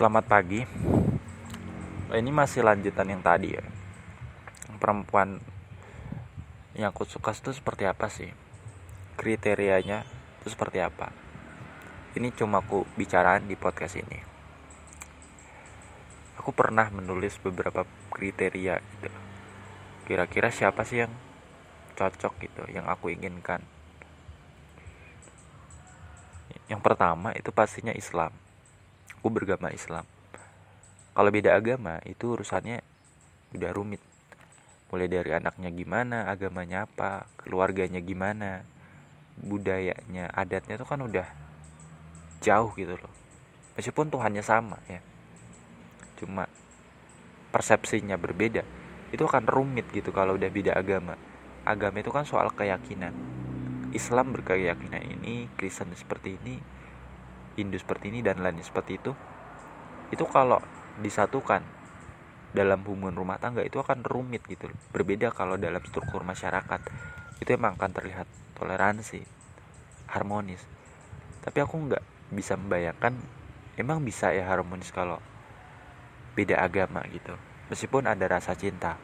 Selamat pagi. Ini masih lanjutan yang tadi ya. Perempuan yang aku suka itu seperti apa sih? Kriterianya itu seperti apa? Ini cuma aku bicaraan di podcast ini. Aku pernah menulis beberapa kriteria gitu. Kira-kira siapa sih yang cocok gitu, yang aku inginkan? Yang pertama itu pastinya Islam. Aku beragama Islam. Kalau beda agama itu urusannya udah rumit. Mulai dari anaknya gimana agamanya apa keluarganya gimana budayanya adatnya itu kan udah jauh gitu loh. Meskipun Tuhannya sama ya. Cuma persepsinya berbeda itu akan rumit gitu kalau udah beda agama. Agama itu kan soal keyakinan. Islam berkeyakinan ini Kristen seperti ini Hindu seperti ini dan lainnya seperti itu itu kalau disatukan dalam hubungan rumah tangga itu akan rumit gitu berbeda kalau dalam struktur masyarakat. Itu emang akan terlihat toleransi harmonis. Tapi aku nggak bisa membayangkan emang bisa ya harmonis kalau beda agama gitu. Meskipun ada rasa cinta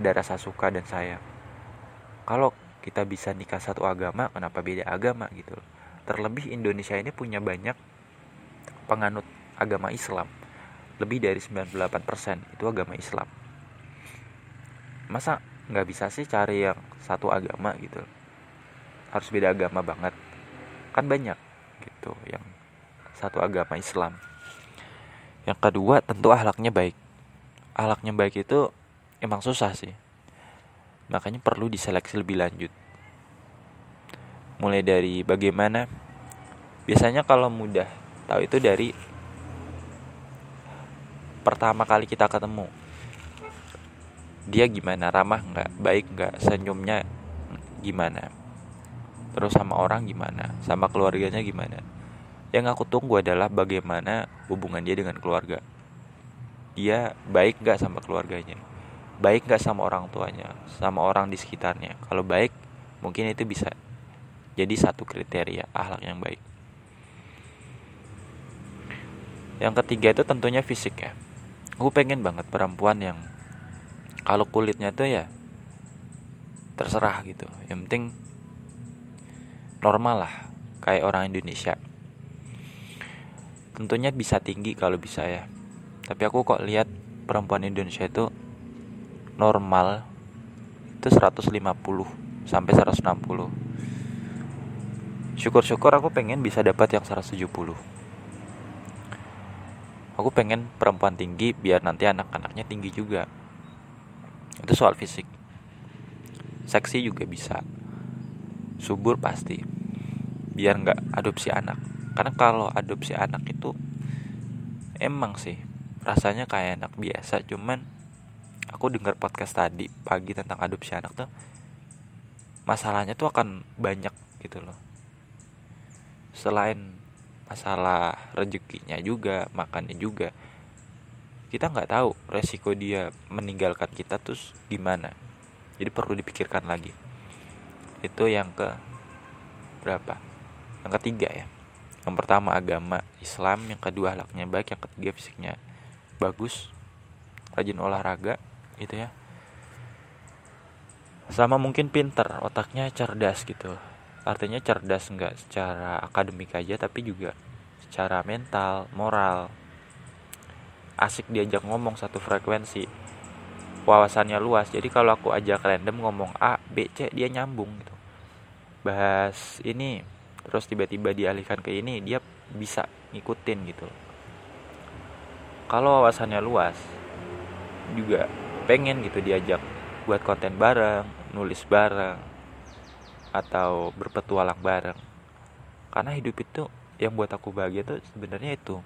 ada rasa suka dan sayang. Kalau kita bisa nikah satu agama kenapa beda agama gitu terlebih Indonesia ini punya banyak penganut agama Islam. Lebih dari 98% itu agama Islam. Masa nggak bisa sih cari yang satu agama gitu? Harus beda agama banget. Kan banyak gitu yang satu agama Islam. Yang kedua tentu ahlaknya baik. Ahlaknya baik itu emang susah sih. Makanya perlu diseleksi lebih lanjut mulai dari bagaimana. Biasanya kalau mudah tahu itu dari pertama kali kita ketemu. Dia gimana ramah nggak baik nggak senyumnya gimana terus sama orang gimana sama keluarganya gimana. Yang aku tunggu adalah bagaimana hubungan dia dengan keluarga. Dia baik nggak sama keluarganya? Baik nggak sama orang tuanya sama orang di sekitarnya? Kalau baik mungkin itu bisa jadi satu kriteria akhlak yang baik. Yang ketiga itu tentunya fisik ya. Aku pengen banget perempuan yang kalau kulitnya tuh ya terserah gitu. Yang penting normal lah kayak orang Indonesia. Tentunya bisa tinggi kalau bisa ya. Tapi aku kok lihat perempuan Indonesia itu normal itu 150 sampai 160 syukur-syukur aku pengen bisa dapat yang 170 aku pengen perempuan tinggi biar nanti anak-anaknya tinggi juga. Itu soal fisik. Seksi juga bisa. Subur pasti. Biar nggak adopsi anak. Karena kalau adopsi anak itu emang sih rasanya kayak anak biasa. Cuman aku dengar podcast tadi pagi tentang adopsi anak tuh masalahnya tuh akan banyak gitu loh selain masalah rezekinya juga makannya juga kita nggak tahu resiko dia meninggalkan kita terus gimana. Jadi perlu dipikirkan lagi. Itu yang ke berapa? Yang ketiga ya. Yang pertama agama Islam. Yang kedua halaknya baik. Yang ketiga fisiknya bagus. Rajin olahraga itu ya. Sama mungkin pinter otaknya cerdas gitu artinya cerdas nggak secara akademik aja tapi juga secara mental moral. Asik diajak ngomong satu frekuensi. Wawasannya luas. Jadi kalau aku ajak random ngomong A B C dia nyambung gitu. Bahas ini terus tiba-tiba dialihkan ke ini dia bisa ngikutin gitu. Kalau wawasannya luas juga pengen gitu diajak buat konten bareng nulis bareng atau berpetualang bareng. Karena hidup itu yang buat aku bahagia tuh sebenarnya itu.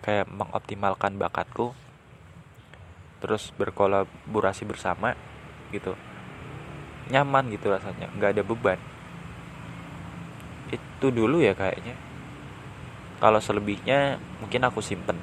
Kayak mengoptimalkan bakatku terus berkolaborasi bersama gitu. Nyaman gitu rasanya nggak ada beban. Itu dulu ya kayaknya. Kalau selebihnya mungkin aku simpen